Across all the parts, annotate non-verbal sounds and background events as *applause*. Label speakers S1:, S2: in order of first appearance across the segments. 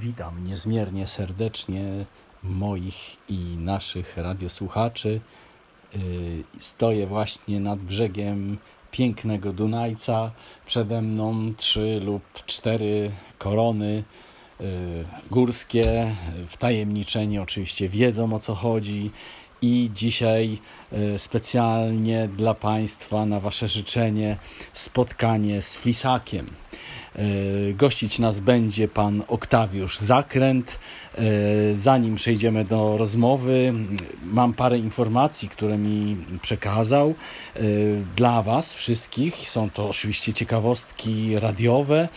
S1: Witam niezmiernie serdecznie moich i naszych radiosłuchaczy. Y, Stoję właśnie nad brzegiem pięknego Dunajca. Przede mną trzy lub cztery korony y, górskie. Wtajemniczeni oczywiście wiedzą o co chodzi. I dzisiaj y, specjalnie dla Państwa na Wasze życzenie spotkanie z Flisakiem. Y, Gościć nas będzie pan Oktawiusz Zakręt. Y, Zanim przejdziemy do rozmowy, mam parę informacji, które mi przekazał y, dla Was wszystkich. Są to oczywiście ciekawostki radiowe.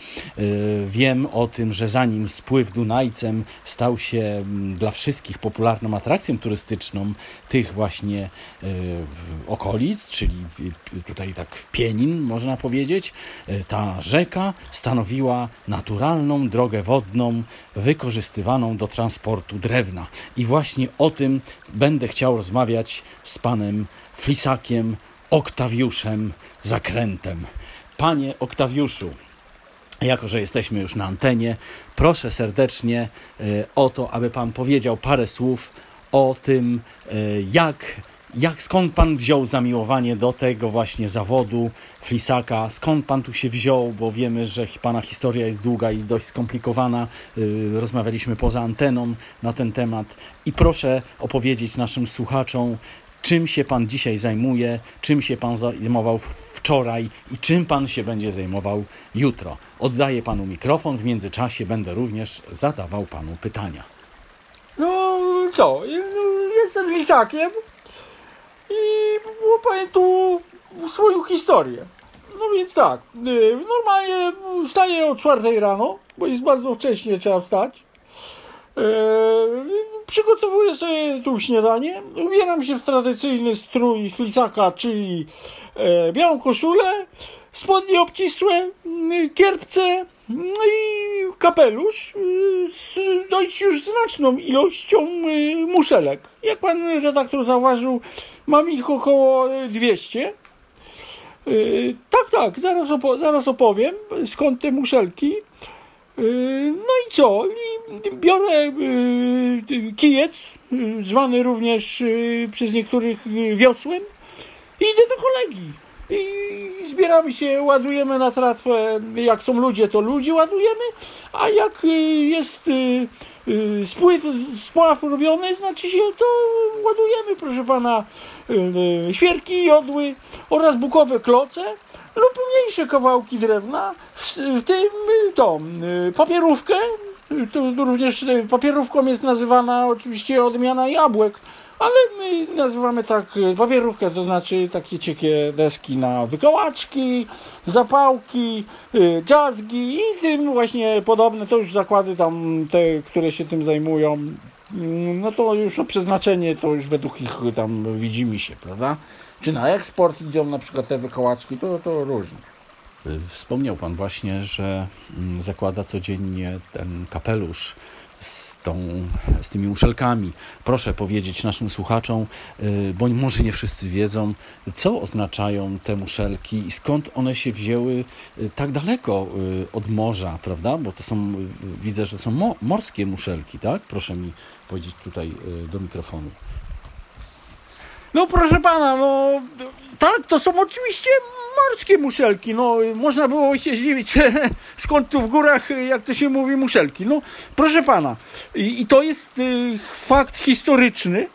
S1: Wiem o tym, że zanim spływ Dunajcem stał się dla wszystkich popularną atrakcją turystyczną tych właśnie okolic, czyli tutaj tak Pienin, można powiedzieć, ta rzeka stanowiła naturalną drogę wodną wykorzystywaną do transportu drewna. I właśnie o tym będę chciał rozmawiać z panem Flisakiem Oktawiuszem Zakrętem. Panie Oktawiuszu, jako że jesteśmy już na antenie, proszę serdecznie e, o to, aby Pan powiedział parę słów o tym, e, jak, jak skąd Pan wziął zamiłowanie do tego właśnie zawodu flisaka, skąd Pan tu się wziął, bo wiemy, że Pana historia jest długa i dość skomplikowana. E, Rozmawialiśmy poza anteną na ten temat i proszę opowiedzieć naszym słuchaczom, czym się Pan dzisiaj zajmuje, czym się Pan zajmował wczoraj i czym Pan się będzie zajmował jutro. Oddaję Panu mikrofon, w międzyczasie będę również zadawał Panu pytania.
S2: No co, no, jestem lisakiem i tu swoją historię. No więc tak, y, normalnie wstaję o czwartej rano, bo jest bardzo wcześnie, trzeba wstać. E, Przygotowuję sobie tu śniadanie, ubieram się w tradycyjny strój flisaka, czyli e, białą koszulę, spodnie obcisłe, y, kierpce no i kapelusz y, z dość już znaczną ilością y, muszelek. Jak pan redaktor zauważył, mam ich około 200. Y, Tak, tak, zaraz, opo- zaraz opowiem skąd te muszelki. Y, No i co? I biorę y, kijec, y, zwany również y, przez niektórych y, wiosłem, i idę do kolegi. I zbieramy się, ładujemy na tratwę. Jak są ludzie, to ludzi ładujemy, a jak y, jest y, y, spływ, spław robiony, znaczy się, to ładujemy, proszę pana, świerki, jodły oraz bukowe kloce lub mniejsze kawałki drewna, w, tym y, papierówkę. To również papierówką jest nazywana oczywiście odmiana jabłek, ale my nazywamy tak y, papierówkę, to znaczy takie cienkie deski na wykołaczki, zapałki, y, dżazgi i tym właśnie podobne, to już zakłady tam te, które się tym zajmują, mm, no to już o przeznaczenie to już według ich tam widzimy się, prawda? Czy na eksport idą na przykład te wykołaczki, to, to różnie.
S1: Y, Wspomniał Pan właśnie, że mm, zakłada codziennie ten kapelusz z, tą, z tymi muszelkami. Proszę powiedzieć naszym słuchaczom, y, bo może nie wszyscy wiedzą, co oznaczają te muszelki i skąd one się wzięły y, tak daleko y, od morza, prawda? Bo to są, widzę, że to są mo- morskie muszelki, tak? Proszę mi powiedzieć tutaj do mikrofonu.
S2: No proszę pana, no tak, to są oczywiście morskie muszelki. No można było się zdziwić, *laughs* skąd tu w górach, jak to się mówi, muszelki. No proszę pana, i, i to jest y, fakt historyczny,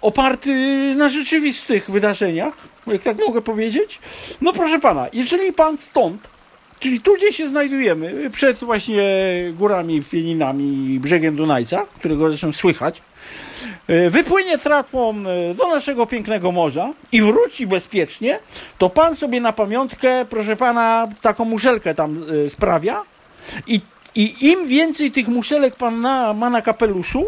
S2: oparty na rzeczywistych wydarzeniach, jak tak mogę powiedzieć. No proszę pana, jeżeli pan stąd, czyli tu gdzie się znajdujemy, przed właśnie górami, pieninami i brzegiem Dunajca, którego zresztą słychać, wypłynie tratwą e, do naszego pięknego morza i wróci bezpiecznie, to pan sobie na pamiątkę, proszę pana, taką muszelkę tam e, sprawia i, i im więcej tych muszelek pan na, ma na kapeluszu,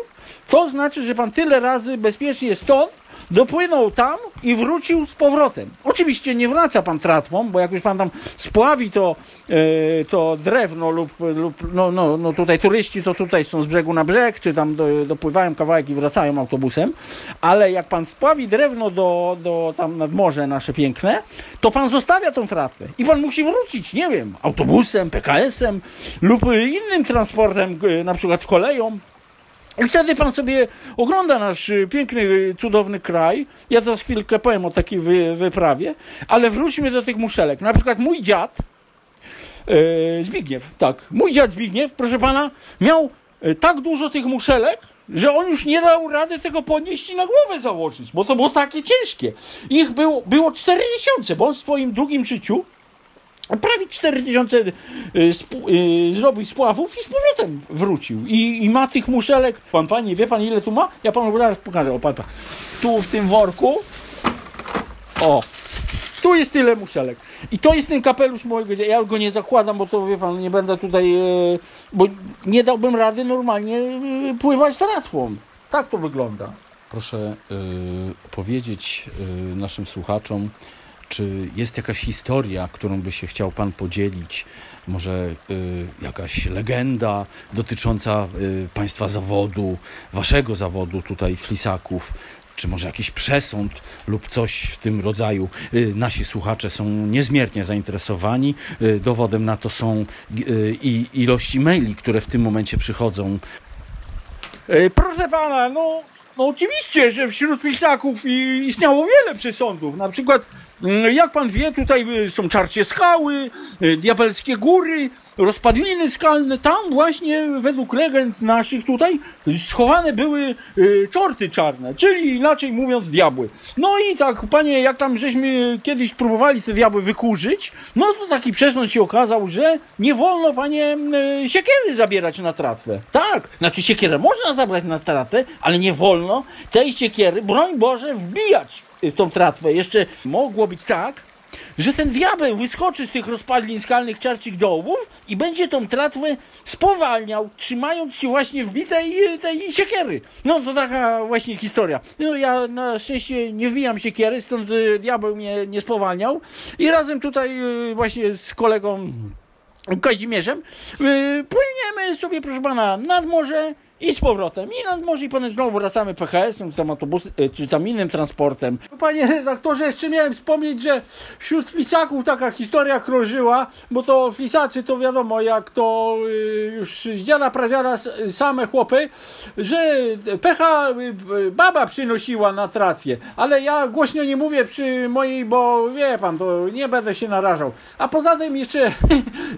S2: to znaczy, że pan tyle razy bezpiecznie stąd dopłynął tam i wrócił z powrotem. Oczywiście nie wraca pan tratwą, bo jak już pan tam spławi to, e, to drewno lub, lub no, no, no tutaj turyści to tutaj są z brzegu na brzeg, czy tam do, dopływają kawałek i wracają autobusem, ale jak pan spławi drewno do, do tam nad morze nasze piękne, to pan zostawia tą tratwę i pan musi wrócić, nie wiem, autobusem, PKS-em lub innym transportem, e, na przykład koleją. I wtedy pan sobie ogląda nasz y, piękny, y, cudowny kraj. Ja to chwilkę powiem o takiej wy, wyprawie, ale wróćmy do tych muszelek. Na przykład mój dziad, yy, Zbigniew, tak, mój dziad Zbigniew, proszę pana, miał yy, tak dużo tych muszelek, że on już nie dał rady tego podnieść i na głowę założyć, bo to było takie ciężkie. Ich było, było 4000, bo on w swoim długim życiu prawie 4000 y, y, zrobił spławów i z powrotem wrócił. I, I ma tych muszelek. Pan panie, wie pan ile tu ma? Ja panu zaraz pokażę. O, pan, pan. Tu w tym worku. O, tu jest tyle muszelek. I to jest ten kapelusz mojego. Ja go nie zakładam, bo to wie pan, nie będę tutaj, e, bo nie dałbym rady normalnie e, pływać tratwą. Tak to wygląda.
S1: Proszę y, powiedzieć y, naszym słuchaczom, czy jest jakaś historia, którą by się chciał Pan podzielić? Może y, jakaś legenda dotycząca y, Państwa zawodu, Waszego zawodu tutaj, flisaków? Czy może jakiś przesąd lub coś w tym rodzaju? Y, nasi słuchacze są niezmiernie zainteresowani. Y, dowodem na to są y, i ilości maili, które w tym momencie przychodzą.
S2: E, Proszę pana, no, no oczywiście, że wśród pisaków istniało wiele przesądów. Na przykład, jak pan wie, tutaj y, są czarcie skały, y, diabelskie góry, rozpadliny skalne. Tam właśnie według legend naszych tutaj schowane były y, czorty czarne, czyli inaczej mówiąc diabły. No i tak, panie, jak tam żeśmy kiedyś próbowali te diabły wykurzyć, no to taki przesąd się okazał, że nie wolno, panie, siekiery zabierać na tratwę. Tak, znaczy siekierę można zabrać na tratwę, ale nie wolno tej siekiery, broń Boże, wbijać tą tratwę. Jeszcze mogło być tak, że ten diabeł wyskoczy z tych rozpadlin skalnych czarcich dołów i będzie tą tratwę spowalniał, trzymając się właśnie wbitej tej siekiery. No to taka właśnie historia. No ja na szczęście nie wbijam siekiery, stąd y, diabeł mnie nie spowalniał i razem tutaj y, właśnie z kolegą Kazimierzem y, płyniemy sobie, proszę pana, nad morze i z powrotem. I nad morze i potem znowu wracamy PHS-em, czy tam autobusem, y, czy tam innym transportem. Panie redaktorze, jeszcze miałem wspomnieć, że wśród flisaków taka historia krążyła, bo to flisacy to wiadomo, jak to y, już z dziada pradziada same chłopy, że pecha y, y, baba przynosiła na tratwie, ale ja głośno nie mówię przy mojej, bo wie pan, to nie będę się narażał. A poza tym jeszcze, *laughs*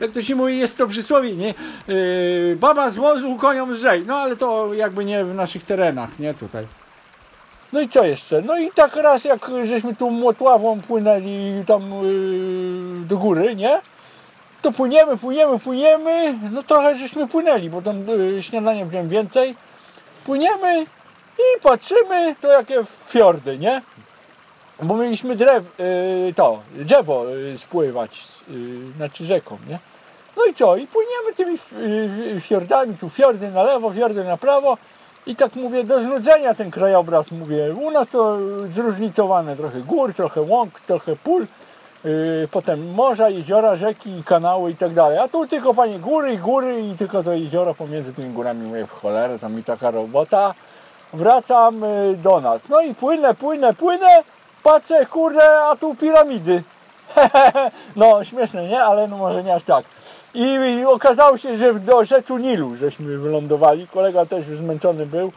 S2: jak to się mówi, jest to przysłowie, nie? Yy, baba z wozu koniom lżej. No ale to jakby nie w naszych terenach, nie tutaj. No i co jeszcze? No i tak raz jak żeśmy tu młotławą płynęli tam yy, do góry, nie? To płyniemy, płyniemy, płyniemy. No trochę żeśmy płynęli, bo tam yy, śniadania wziąłem więcej. Płyniemy i patrzymy, to jakie fiordy, nie? Bo mieliśmy drew, yy, to, drzewo yy, spływać, yy, znaczy rzeką, nie? No i co? I płyniemy tymi f- y, fiordami, tu fiordy na lewo, fiordy na prawo. I tak mówię, do znudzenia ten krajobraz, mówię. U nas to zróżnicowane, trochę gór, trochę łąk, trochę pól. Yy, potem morza, jeziora, rzeki, kanały i tak dalej. A tu tylko panie góry i góry i tylko to jezioro pomiędzy tymi górami. Mówię, w cholerę, tam mi taka robota. Wracam y, do nas. No i płynę, płynę, płynę. Patrzę, kurde, a tu piramidy. *laughs* no, śmieszne, nie? Ale no może nie aż tak. I, okazało się, że do rzeczu Nilu żeśmy wylądowali. Kolega też już zmęczony był.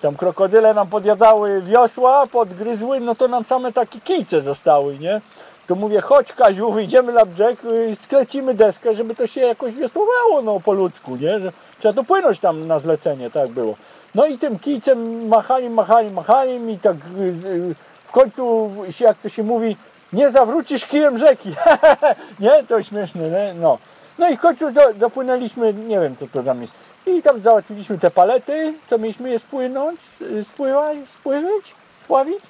S2: Tam krokodyle nam podjadały wiosła, podgryzły, no to nam same takie kijce zostały, nie? To mówię, chodź Kaziu, wyjdziemy na brzeg, y, sklecimy deskę, żeby to się jakoś wiosłowało, no po ludzku, nie? Że trzeba dopłynąć tam na zlecenie, tak było. No i tym kijcem machali, machali, machali i tak y, y, w końcu, jak to się mówi, nie zawrócisz kijem rzeki. *laughs* nie? To śmieszne, nie? No. No i w końcu do, dopłynęliśmy, nie wiem co to tam jest. I tam załatwiliśmy te palety, co mieliśmy je spłynąć, y, spływać, spływać, spławić.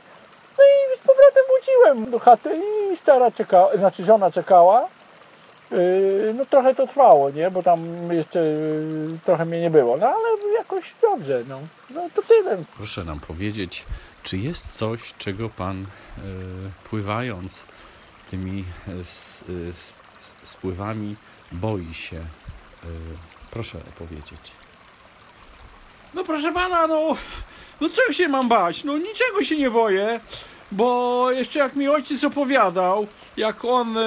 S2: No i z powrotem wróciłem do chaty i stara czekała, znaczy żona czekała. Yy, no trochę to trwało, nie? Bo tam jeszcze yy, trochę mnie nie było, no ale jakoś dobrze, no. No to tyle.
S1: Proszę nam powiedzieć, czy jest coś, czego Pan pływając tymi spływami boi się? E, proszę opowiedzieć.
S2: No proszę pana, no, no czego się mam bać? No niczego się nie boję, bo jeszcze jak mi ojciec opowiadał, jak on e,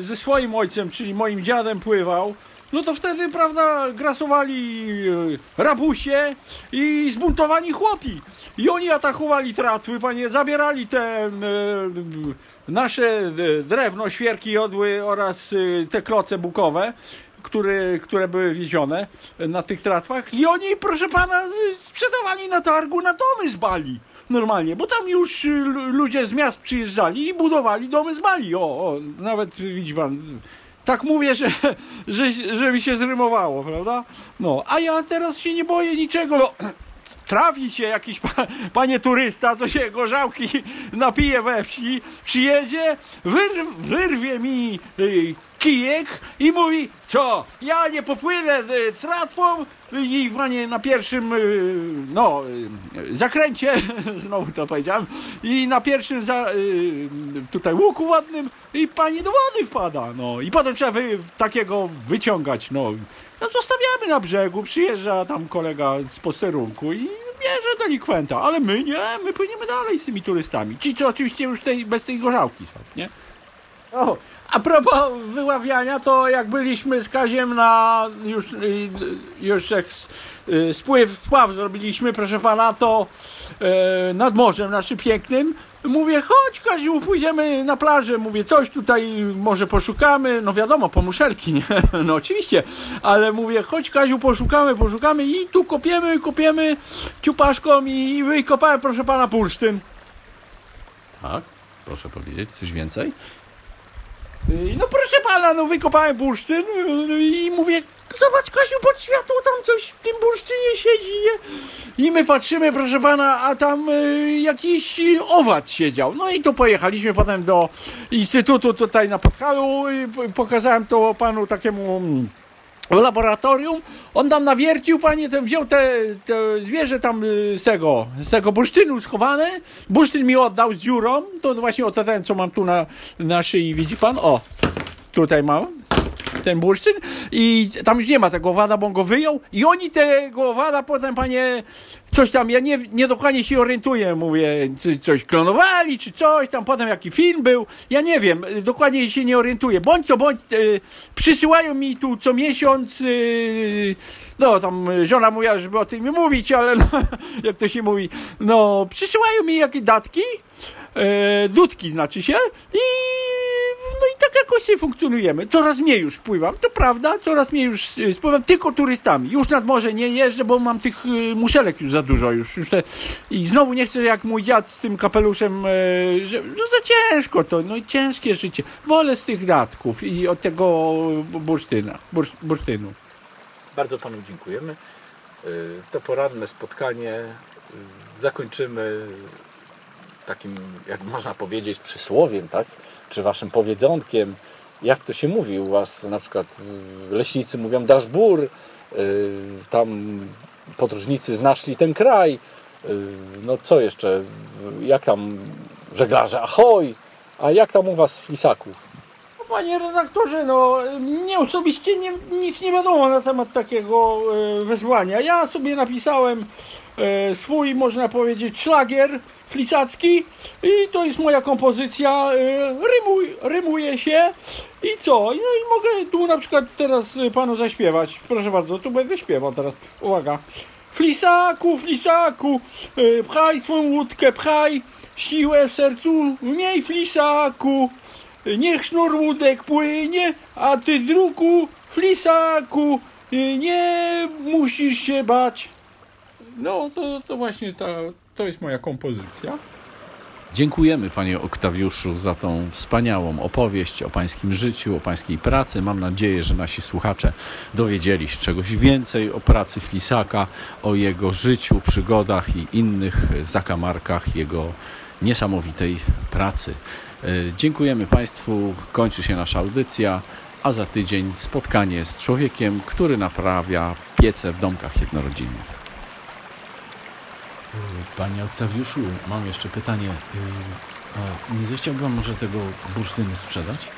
S2: ze swoim ojcem, czyli moim dziadem pływał, no to wtedy, prawda, grasowali e, rabusie i zbuntowani chłopi. I oni atakowali tratwy, panie, zabierali te e, nasze e, drewno, świerki, jodły oraz te kloce bukowe które, które były wiezione na tych tratwach i oni, proszę pana, sprzedawali na targu na domy z Bali. Normalnie, bo tam już lu- ludzie z miast przyjeżdżali i budowali domy z Bali. O, o nawet widzi pan, tak mówię, że, że, że mi się zrymowało, prawda? No, a ja teraz się nie boję niczego. No, trafi się jakiś pa, panie turysta, co się gorzałki napije we wsi, przyjedzie, wyr, wyrwie mi y, kijek i mówi, co, ja nie popłynę y, tratwą i panie na pierwszym, y, no, y, zakręcie, *laughs* znowu to powiedziałem, i na pierwszym za, tutaj łuku ładnym i pani do wody wpada, no, i potem trzeba wy, takiego wyciągać, no, no zostawiamy na brzegu, przyjeżdża tam kolega z posterunku i bierze delikwenta, ale my nie, my płyniemy dalej z tymi turystami. Ci, co oczywiście już tej, bez tej gorzałki są, nie? O, a propos wyławiania, to jak byliśmy z Kaziem na już, y, już jak y, spływ, spław zrobiliśmy, proszę pana, to e, nad morzem naszym pięknym, mówię, chodź Kaziu, pójdziemy na plażę, mówię, coś tutaj może poszukamy, no wiadomo, po muszelki, nie? *laughs* no oczywiście, ale mówię, chodź Kaziu, poszukamy, poszukamy i tu kopiemy, kopiemy ciupaszką i wykopałem, proszę pana, bursztyn.
S1: Tak? Proszę powiedzieć coś więcej?
S2: No proszę pana, no wykopałem bursztyn y, i mówię, zobacz Kasiu, pod światło tam coś w tym bursztynie siedzi, nie? I my patrzymy, proszę pana, a tam y, jakiś owad siedział. No i to pojechaliśmy potem do instytutu tutaj na Podhalu i pokazałem to panu takiemu... w laboratorium, on tam nawiercił, panie, ten wziął te, te zwierzę tam y, z tego, z tego bursztynu schowane, bursztyn mi oddał z dziurą, to właśnie oto ten, co mam tu na, na szyi, widzi pan, o, tutaj mam, ten bursztyn i tam już nie ma tego owada, bo on go wyjął i oni tego owada potem, panie, coś tam, ja nie, nie dokładnie się orientuję, mówię, czy coś klonowali, czy coś tam, potem jaki film był, ja nie wiem, dokładnie się nie orientuję, bądź co bądź, y, przysyłają mi tu co miesiąc, y, no tam żona mówiła, żeby o tym nie mówić, ale no, *laughs* jak to się mówi, no przysyłają mi jakieś datki, e, dudki znaczy się i no i tak jakoś sobie funkcjonujemy. Coraz mniej już pływam, to prawda, coraz mniej już e, spływam tylko turystami. Już nad morze nie jeżdżę, bo mam tych e, muszelek już za dużo już. już te, I znowu nie chcę jak mój dziad z tym kapeluszem, że, że za ciężko to, no i ciężkie życie. Wolę z tych datków i od tego bursztyna, bursz, bursztynu.
S1: Bardzo Panu dziękujemy. To poranne spotkanie zakończymy takim, jak można powiedzieć, przysłowiem, tak? Czy Waszym powiedzonkiem. Jak to się mówi u Was? Na przykład y, leśnicy mówią dasz y, tam podróżnicy znaszli ten kraj. Y, No co jeszcze? Jak tam żeglarze ahoj? A jak tam u Was w Flisaków?
S2: No, Panie redaktorze, no mnie osobiście nie, nic nie wiadomo na temat takiego wezwania. Ja sobie napisałem e, swój, można powiedzieć, szlagier flisacki i to jest moja kompozycja. E, rymuj, rymuje się i co? No i mogę tu na przykład teraz e, panu zaśpiewać. Proszę bardzo, tu będę śpiewał teraz. Uwaga. Flisaku, flisaku, e, pchaj swą łódkę, pchaj siłę w sercu, miej flisaku. Niech sznur łódek płynie, a ty druku, flisaku, nie musisz się bać. No, to, to właśnie ta, to jest moja kompozycja.
S1: Dziękujemy Panie Oktawiuszu za tą wspaniałą opowieść o Pańskim życiu, o Pańskiej pracy. Mam nadzieję, że nasi słuchacze dowiedzieli się czegoś więcej o pracy Flisaka, o jego życiu, przygodach i innych zakamarkach jego niesamowitej pracy. E, Dziękujemy Państwu. Kończy się nasza audycja a za tydzień spotkanie z człowiekiem, który naprawia piece w domkach jednorodzinnych. Panie Oktawiuszu, mam jeszcze pytanie. A nie zechciałby może tego bursztynu sprzedać?